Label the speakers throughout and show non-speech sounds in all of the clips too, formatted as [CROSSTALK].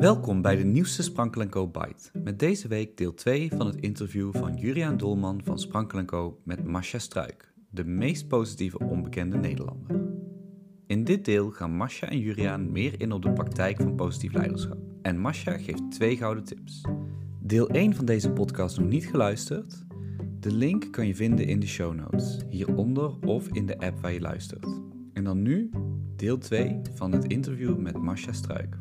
Speaker 1: Welkom bij de nieuwste Sprankel Co Bite. Met deze week deel 2 van het interview van Juriaan Dolman van Sprankel Co met Masha Struik, de meest positieve onbekende Nederlander. In dit deel gaan Masha en Juriaan meer in op de praktijk van positief leiderschap. En Masha geeft twee gouden tips. Deel 1 van deze podcast nog niet geluisterd? De link kan je vinden in de show notes, hieronder of in de app waar je luistert. En dan nu deel 2 van het interview met Masha Struik.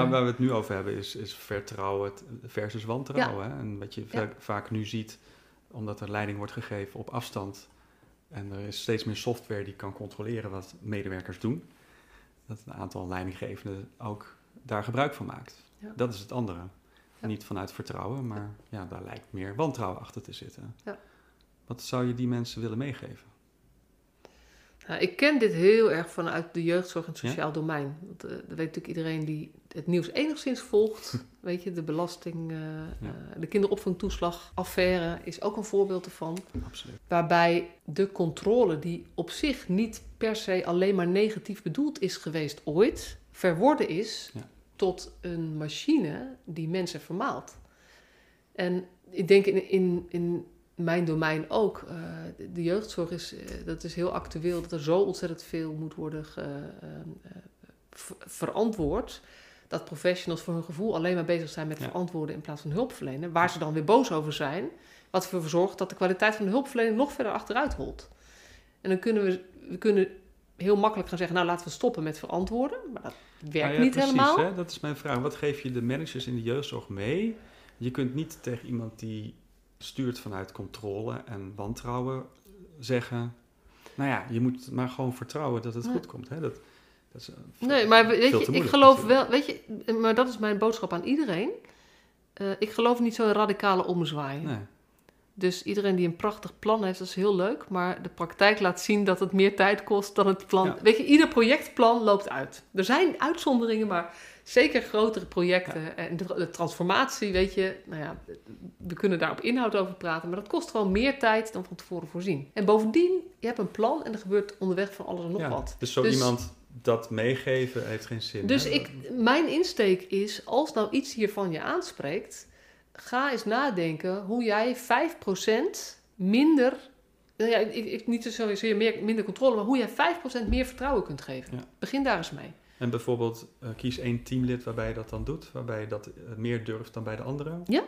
Speaker 2: Nou, waar we het nu over hebben is, is vertrouwen versus wantrouwen. Hè? En wat je
Speaker 3: Ja.
Speaker 2: vaak nu ziet, omdat er leiding wordt gegeven op afstand en er is steeds meer software die kan controleren wat medewerkers doen, dat een aantal leidinggevenden ook daar gebruik van maakt.
Speaker 3: Ja.
Speaker 2: Dat is het andere. Niet vanuit vertrouwen, maar ja, daar lijkt meer wantrouwen achter te zitten.
Speaker 3: Ja.
Speaker 2: Wat zou je die mensen willen meegeven?
Speaker 3: Ik ken dit heel erg vanuit de jeugdzorg en het
Speaker 2: Ja?
Speaker 3: sociaal domein. Want eh, dat weet natuurlijk iedereen die het nieuws enigszins volgt. [LAUGHS] weet je, de belasting, eh,
Speaker 2: Ja.
Speaker 3: eh, de kinderopvangtoeslagaffaire is ook een voorbeeld ervan.
Speaker 2: Absoluut.
Speaker 3: Waarbij de controle, die op zich niet per se alleen maar negatief bedoeld is geweest ooit, verworden is
Speaker 2: Ja.
Speaker 3: tot een machine die mensen vermaalt. En ik denk in, in, in mijn domein ook, eh, de, jeugdzorg is, eh, dat is heel actueel, dat er zo ontzettend veel moet worden ge, eh, eh, ver- verantwoord. Dat professionals voor hun gevoel alleen maar bezig zijn met
Speaker 2: Ja.
Speaker 3: verantwoorden in plaats van hulp verlenen. Waar ze dan weer boos over zijn. Wat ervoor zorgt dat de kwaliteit van de hulpverlening nog verder achteruit holt. En dan kunnen we, we kunnen heel makkelijk gaan zeggen, nou laten we stoppen met verantwoorden. Maar dat werkt
Speaker 2: Nou ja,
Speaker 3: niet
Speaker 2: precies,
Speaker 3: helemaal.
Speaker 2: Hè? Dat is mijn vraag. Wat geef je de managers in de jeugdzorg mee? Je kunt niet tegen iemand die stuurt vanuit controle en wantrouwen zeggen... Nou ja, je moet maar gewoon vertrouwen dat het
Speaker 3: Ja.
Speaker 2: goed komt. Hè? Dat, dat is, eh,
Speaker 3: Nee, maar weet je, ik geloof
Speaker 2: natuurlijk.
Speaker 3: wel, weet je, maar dat is mijn boodschap aan iedereen. Eh, ik geloof niet zo'n radicale omzwaai.
Speaker 2: Nee.
Speaker 3: Dus iedereen die een prachtig plan heeft, dat is heel leuk. Maar de praktijk laat zien dat het meer tijd kost dan het plan.
Speaker 2: Ja.
Speaker 3: Weet je, ieder projectplan loopt uit. Er zijn uitzonderingen, maar zeker grotere projecten. En de, de transformatie, weet je, nou ja, we kunnen daar op inhoud over praten. Maar dat kost gewoon meer tijd dan van tevoren voorzien. En bovendien, je hebt een plan en er gebeurt onderweg van alles en nog
Speaker 2: Ja,
Speaker 3: wat.
Speaker 2: Dus zo
Speaker 3: Dus-
Speaker 2: iemand dat meegeven heeft geen zin.
Speaker 3: Dus
Speaker 2: hè?
Speaker 3: ik, mijn insteek is, als nou iets hiervan je aanspreekt, ga eens nadenken hoe jij 5% minder, nou ja, ik, ik, niet zozeer meer, minder controle, maar hoe jij 5% meer vertrouwen kunt geven.
Speaker 2: Ja.
Speaker 3: Begin daar eens mee.
Speaker 2: En bijvoorbeeld eh, kies één teamlid waarbij je dat dan doet. Waarbij je dat eh, meer durft dan bij de anderen.
Speaker 3: Ja.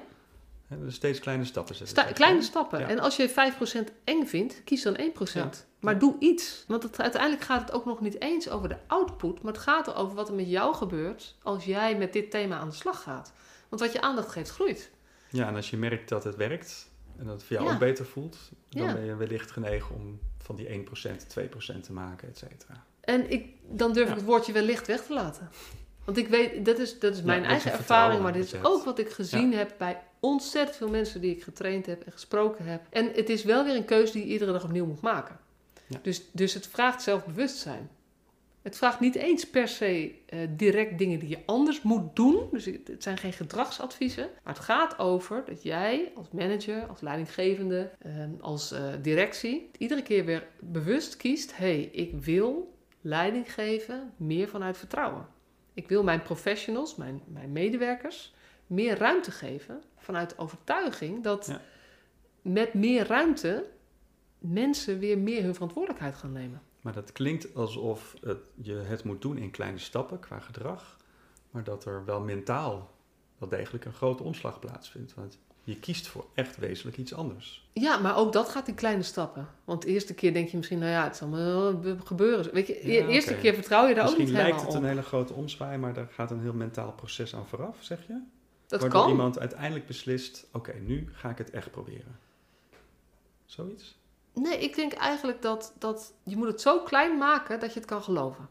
Speaker 2: Dus steeds kleine stappen zetten.
Speaker 3: Sta- kleine stappen.
Speaker 2: Ja.
Speaker 3: En als je 5% eng vindt, kies dan 1%.
Speaker 2: Ja.
Speaker 3: Maar doe iets. Want het, uiteindelijk gaat het ook nog niet eens over de output, maar het gaat erover wat er met jou gebeurt als jij met dit thema aan de slag gaat. Want wat je aandacht geeft, groeit.
Speaker 2: Ja, en als je merkt dat het werkt en dat het voor jou
Speaker 3: Ja.
Speaker 2: ook beter voelt, dan
Speaker 3: Ja.
Speaker 2: ben je wellicht genegen om van die 1% 2% te maken, et cetera.
Speaker 3: En ik, dan durf
Speaker 2: Ja.
Speaker 3: ik het woordje wellicht weg te laten. Want ik weet, dat is, dat is mijn eigen ervaring, maar dit is ook wat ik gezien heb bij ontzettend veel mensen die ik getraind heb en gesproken heb. En het is wel weer een keuze die je iedere dag opnieuw moet maken. Dus, dus het vraagt zelfbewustzijn. Het vraagt niet eens per se eh, direct dingen die je anders moet doen. Dus het zijn geen gedragsadviezen. Maar het gaat over dat jij als manager, als leidinggevende, eh, als eh, directie, iedere keer weer bewust kiest: hé, hey, ik wil leiding geven meer vanuit vertrouwen. Ik wil mijn professionals, mijn, mijn medewerkers, meer ruimte geven vanuit de overtuiging dat
Speaker 2: Ja.
Speaker 3: met meer ruimte mensen weer meer hun verantwoordelijkheid gaan nemen.
Speaker 2: Maar dat klinkt alsof het, je het moet doen in kleine stappen qua gedrag, maar dat er wel mentaal wel degelijk een grote omslag plaatsvindt. Want je kiest voor echt wezenlijk iets anders.
Speaker 3: Ja, maar ook dat gaat in kleine stappen. Want de eerste keer denk je misschien, nou ja, het zal wel eh, gebeuren. Weet je, de
Speaker 2: Ja,
Speaker 3: eerste keer vertrouw je daar ook
Speaker 2: Misschien
Speaker 3: niet
Speaker 2: lijkt
Speaker 3: helemaal
Speaker 2: het een hele grote omzwaai, maar daar gaat een heel mentaal proces aan vooraf, zeg je?
Speaker 3: Dat
Speaker 2: Waardoor
Speaker 3: kan.
Speaker 2: iemand uiteindelijk beslist, oké, nu ga ik het echt proberen. Zoiets?
Speaker 3: Nee, ik denk eigenlijk dat, dat je moet het zo klein maken dat je het kan geloven.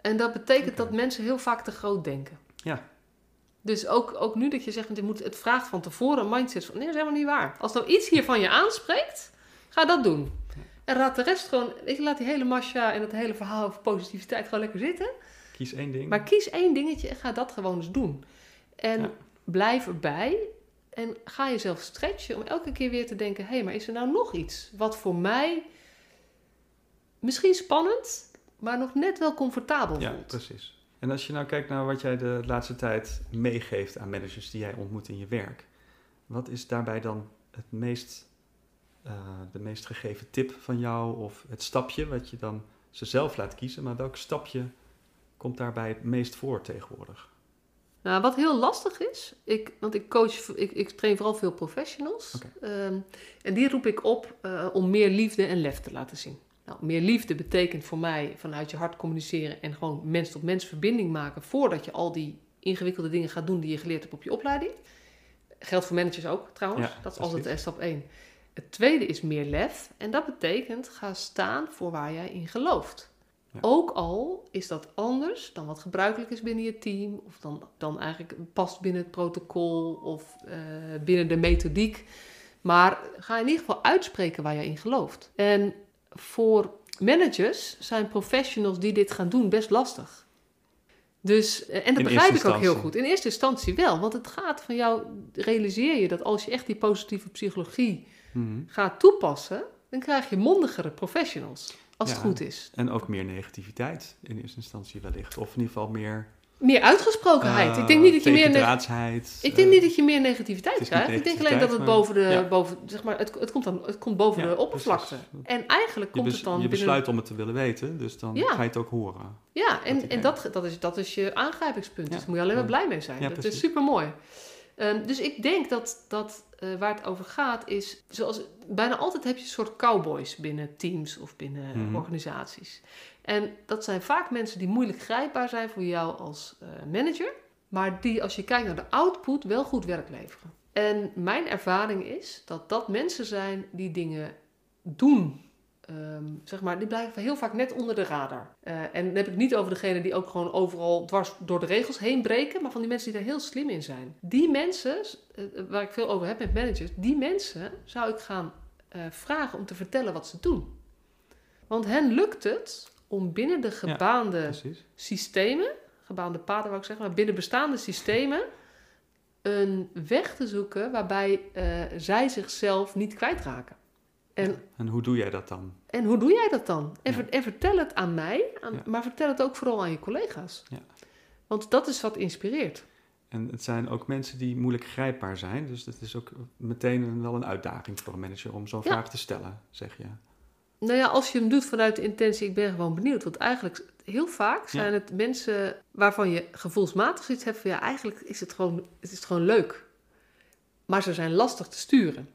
Speaker 3: En dat betekent dat mensen heel vaak te groot denken.
Speaker 2: Ja.
Speaker 3: Dus ook, ook nu dat je zegt, want je moet, het vraagt van tevoren een mindset van, nee, dat is helemaal niet waar. Als nou iets hiervan je aanspreekt, ga dat doen. En laat de rest gewoon, je, laat die hele masha en dat hele verhaal over positiviteit gewoon lekker zitten.
Speaker 2: Kies één ding.
Speaker 3: Maar kies één dingetje en ga dat gewoon eens doen. En
Speaker 2: Ja.
Speaker 3: blijf erbij en ga jezelf stretchen om elke keer weer te denken: hé, hey, maar is er nou nog iets wat voor mij misschien spannend, maar nog net wel comfortabel
Speaker 2: Ja,
Speaker 3: voelt.
Speaker 2: precies. En als je nou kijkt naar wat jij de laatste tijd meegeeft aan managers die jij ontmoet in je werk, wat is daarbij dan het meest, eh, de meest gegeven tip van jou of het stapje wat je dan ze zelf laat kiezen, maar welk stapje komt daarbij het meest voor tegenwoordig?
Speaker 3: Nou, wat heel lastig is, ik, want ik coach, ik, ik train vooral veel professionals. Ehm, en die roep ik op eh, om meer liefde en lef te laten zien. Nou, meer liefde betekent voor mij vanuit je hart communiceren en gewoon mens tot mens verbinding maken voordat je al die ingewikkelde dingen gaat doen die je geleerd hebt op je opleiding. Geldt voor managers ook trouwens.
Speaker 2: Ja,
Speaker 3: dat is altijd
Speaker 2: precies.
Speaker 3: eh, stap 1. Het tweede is meer lef. En dat betekent ga staan voor waar jij in gelooft.
Speaker 2: Ja.
Speaker 3: Ook al is dat anders dan wat gebruikelijk is binnen je team, of dan, dan eigenlijk past binnen het protocol of eh, binnen de methodiek. Maar ga in ieder geval uitspreken waar jij in gelooft. En voor managers zijn professionals die dit gaan doen best lastig. Dus, eh, en dat
Speaker 2: In
Speaker 3: begrijp ik ook heel goed. In eerste instantie wel, want het gaat van jou, realiseer je dat als je echt die positieve psychologie
Speaker 2: Mhm.
Speaker 3: gaat toepassen, dan krijg je mondigere professionals, als het goed is.
Speaker 2: En ook meer negativiteit in eerste instantie wellicht. Of in ieder geval meer...
Speaker 3: Meer uitgesprokenheid.
Speaker 2: eh,
Speaker 3: ik denk niet dat je meer... Ik denk
Speaker 2: eh,
Speaker 3: niet dat je meer negativiteit krijgt. Ik denk alleen dat het boven de,
Speaker 2: ja.
Speaker 3: boven, zeg maar, het, het komt dan, het komt boven
Speaker 2: Ja,
Speaker 3: de oppervlakte.
Speaker 2: precies.
Speaker 3: En eigenlijk komt
Speaker 2: bes-
Speaker 3: het dan
Speaker 2: je
Speaker 3: binnen.
Speaker 2: besluit om het te willen weten, dus dan
Speaker 3: Ja.
Speaker 2: ga je het ook horen.
Speaker 3: Ja, en,
Speaker 2: Dat
Speaker 3: en dat, dat, is, dat is je aangrijpingspunt. Dus daar moet je alleen maar blij mee zijn.
Speaker 2: Ja,
Speaker 3: dat is super mooi. dus ik denk dat, dat eh, waar het over gaat is, zoals bijna altijd heb je een soort cowboys binnen teams of binnen
Speaker 2: Mhm.
Speaker 3: organisaties. En dat zijn vaak mensen die moeilijk grijpbaar zijn voor jou als eh, manager, maar die als je kijkt naar de output wel goed werk leveren. En mijn ervaring is dat dat mensen zijn die dingen doen Ehm, zeg maar, die blijven heel vaak net onder de radar. Eh, en dan heb ik niet over degene die ook gewoon overal dwars door de regels heen breken, maar van die mensen die daar heel slim in zijn. Die mensen, eh, waar ik veel over heb met managers, die mensen zou ik gaan eh, vragen om te vertellen wat ze doen. Want hen lukt het om binnen de gebaande systemen, gebaande paden wou ik zeggen, maar binnen bestaande systemen, een weg te zoeken waarbij eh, zij zichzelf niet kwijtraken. En
Speaker 2: En hoe doe jij dat dan?
Speaker 3: en hoe doe jij dat dan? En,
Speaker 2: Ja.
Speaker 3: ver- en vertel het aan mij, aan-
Speaker 2: Ja.
Speaker 3: maar vertel het ook vooral aan je collega's.
Speaker 2: Ja.
Speaker 3: Want dat is wat inspireert.
Speaker 2: En het zijn ook mensen die moeilijk grijpbaar zijn. Dus dat is ook meteen een- wel een uitdaging voor een manager om zo'n vraag te stellen, zeg je.
Speaker 3: Nou ja, als je hem doet vanuit de intentie, ik ben gewoon benieuwd. Want eigenlijk, heel vaak zijn het mensen waarvan je gevoelsmatig iets hebt van ja, eigenlijk is het gewoon, het is gewoon leuk. Maar ze zijn lastig te sturen.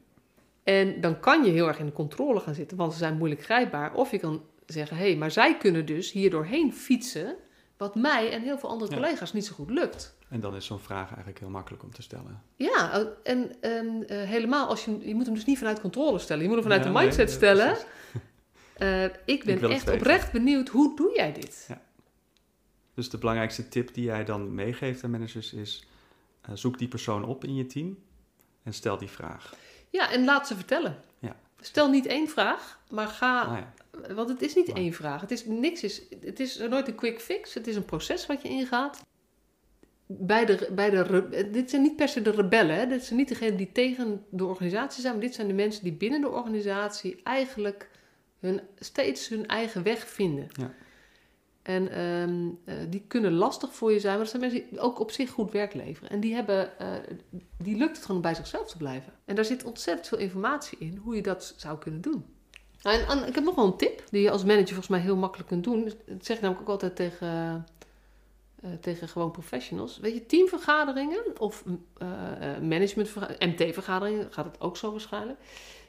Speaker 3: En dan kan je heel erg in de controle gaan zitten, want ze zijn moeilijk grijpbaar. Of je kan zeggen, hé, hey, maar zij kunnen dus hier doorheen fietsen, wat mij en heel veel andere
Speaker 2: Ja.
Speaker 3: collega's niet zo goed lukt.
Speaker 2: En dan is zo'n vraag eigenlijk heel makkelijk om te stellen.
Speaker 3: Ja, en ehm, eh, helemaal als je, je moet hem dus niet vanuit controle stellen. Je moet hem vanuit
Speaker 2: Ja,
Speaker 3: de mindset
Speaker 2: nee,
Speaker 3: stellen. [LAUGHS] Eh, ik ben echt oprecht benieuwd, hoe doe jij dit?
Speaker 2: Dus de belangrijkste tip die jij dan meegeeft aan managers is... eh, zoek die persoon op in je team en stel die vraag.
Speaker 3: Ja, en laat ze vertellen.
Speaker 2: Ja.
Speaker 3: Stel niet één vraag, maar ga.
Speaker 2: Ja,
Speaker 3: Want het is niet
Speaker 2: Maar-
Speaker 3: één vraag. Het is niks. Is, het is nooit een quick fix. Het is een proces wat je ingaat. Bij de, bij de, dit zijn niet per se de rebellen. Hè. Dit zijn niet degenen die tegen de organisatie zijn. Maar dit zijn de mensen die binnen de organisatie eigenlijk hun, steeds hun eigen weg vinden.
Speaker 2: Ja.
Speaker 3: En ehm, eh, die kunnen lastig voor je zijn. Maar dat zijn mensen die ook op zich goed werk leveren. En die, hebben, eh, die lukt het gewoon bij zichzelf te blijven. En daar zit ontzettend veel informatie in hoe je dat zou kunnen doen. Nou, En, en ik heb nog wel een tip die je als manager volgens mij heel makkelijk kunt doen. Dat zeg ik namelijk ook altijd tegen, eh, tegen gewoon professionals. Weet je, teamvergaderingen of managementvergaderingen, MT-vergaderingen, gaat het ook zo waarschijnlijk.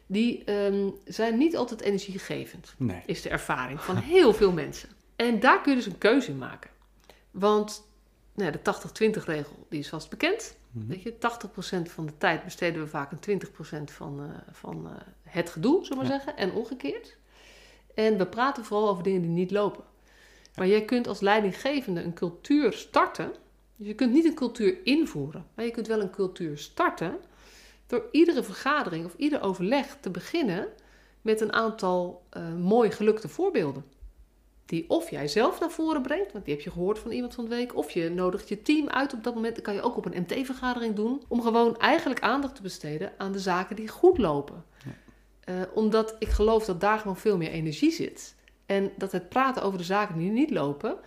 Speaker 3: Die ehm, zijn niet altijd energiegevend
Speaker 2: nee.
Speaker 3: is de ervaring van heel veel mensen. En daar kun je dus een keuze in maken. Want nou, de 80-20 regel die is vast bekend.
Speaker 2: Mhm.
Speaker 3: Weet je, 80% van de tijd besteden we vaak een 20% van, eh, van eh, het gedoe, zullen we
Speaker 2: Ja.
Speaker 3: zeggen, en omgekeerd. En we praten vooral over dingen die niet lopen. Maar jij kunt als leidinggevende een cultuur starten. Dus je kunt niet een cultuur invoeren, maar je kunt wel een cultuur starten door iedere vergadering of ieder overleg te beginnen met een aantal eh, mooi gelukte voorbeelden. Die of jij zelf naar voren brengt, want die heb je gehoord van iemand van de week, of je nodigt je team uit op dat moment. Dat kan je ook op een MT-vergadering doen, om gewoon eigenlijk aandacht te besteden aan de zaken die goed lopen.
Speaker 2: Ja.
Speaker 3: Eh, omdat ik geloof dat daar gewoon veel meer energie zit. En dat het praten over de zaken die niet lopen,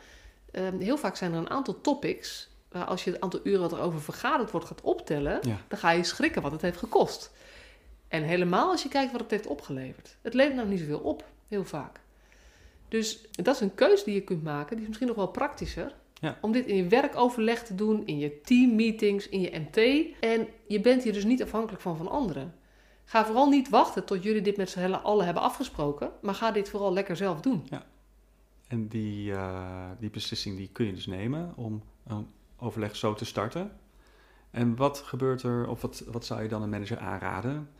Speaker 3: ehm, heel vaak zijn er een aantal topics waar als je het aantal uren wat er over vergaderd wordt gaat optellen,
Speaker 2: Ja.
Speaker 3: dan ga je schrikken wat het heeft gekost. En helemaal als je kijkt wat het heeft opgeleverd. Het levert nou niet zoveel op, heel vaak. Dus dat is een keuze die je kunt maken, die is misschien nog wel praktischer.
Speaker 2: Ja.
Speaker 3: Om dit in je werkoverleg te doen, in je teammeetings, in je MT. En je bent hier dus niet afhankelijk van van anderen. Ga vooral niet wachten tot jullie dit met z'n allen hebben afgesproken, maar ga dit vooral lekker zelf doen.
Speaker 2: En die, eh, die beslissing die kun je dus nemen om een overleg zo te starten. En wat gebeurt er, of wat, wat zou je dan een manager aanraden,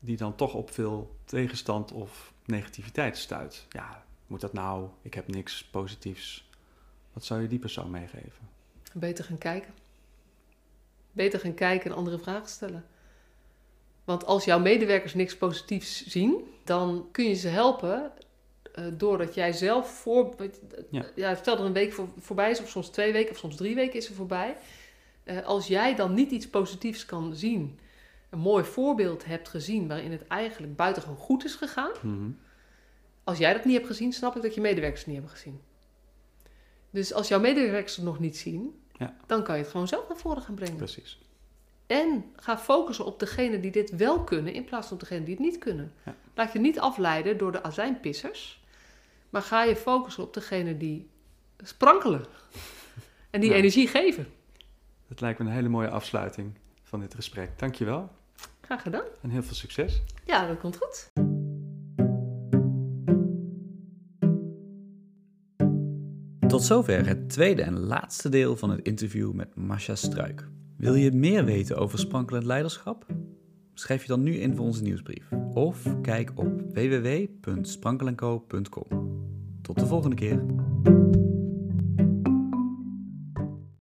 Speaker 2: die dan toch op veel tegenstand of negativiteit stuit? Ja, moet dat nou? Ik heb niks positiefs. Wat zou je die persoon meegeven?
Speaker 3: Beter gaan kijken. Beter gaan kijken en andere vragen stellen. Want als jouw medewerkers niks positiefs zien, dan kun je ze helpen eh, doordat jij zelf voor.
Speaker 2: Ja.
Speaker 3: Ja. stel dat er een week voor, voorbij is, of soms twee weken, of soms drie weken is er voorbij. Eh, als jij dan niet iets positiefs kan zien, een mooi voorbeeld hebt gezien waarin het eigenlijk buitengewoon goed is gegaan.
Speaker 2: Mhm.
Speaker 3: Als jij dat niet hebt gezien, snap ik dat je medewerkers het niet hebben gezien. Dus als jouw medewerkers het nog niet zien,
Speaker 2: Ja.
Speaker 3: dan kan je het gewoon zelf naar voren gaan brengen.
Speaker 2: Precies.
Speaker 3: En ga focussen op degenen die dit wel kunnen, in plaats van op degenen die het niet kunnen.
Speaker 2: Ja.
Speaker 3: Laat je niet afleiden door de azijnpissers, maar ga je focussen op degenen die sprankelen [LAUGHS] en die
Speaker 2: Ja.
Speaker 3: energie geven.
Speaker 2: Dat lijkt me een hele mooie afsluiting van dit gesprek. Dankjewel
Speaker 3: Graag gedaan.
Speaker 2: en heel veel succes.
Speaker 3: Ja, dat komt goed.
Speaker 1: Tot zover het tweede en laatste deel van het interview met Masha Struik. Wil je meer weten over sprankelend leiderschap? Schrijf je dan nu in voor onze nieuwsbrief of kijk op www.sprankelenco.com. Tot de volgende keer.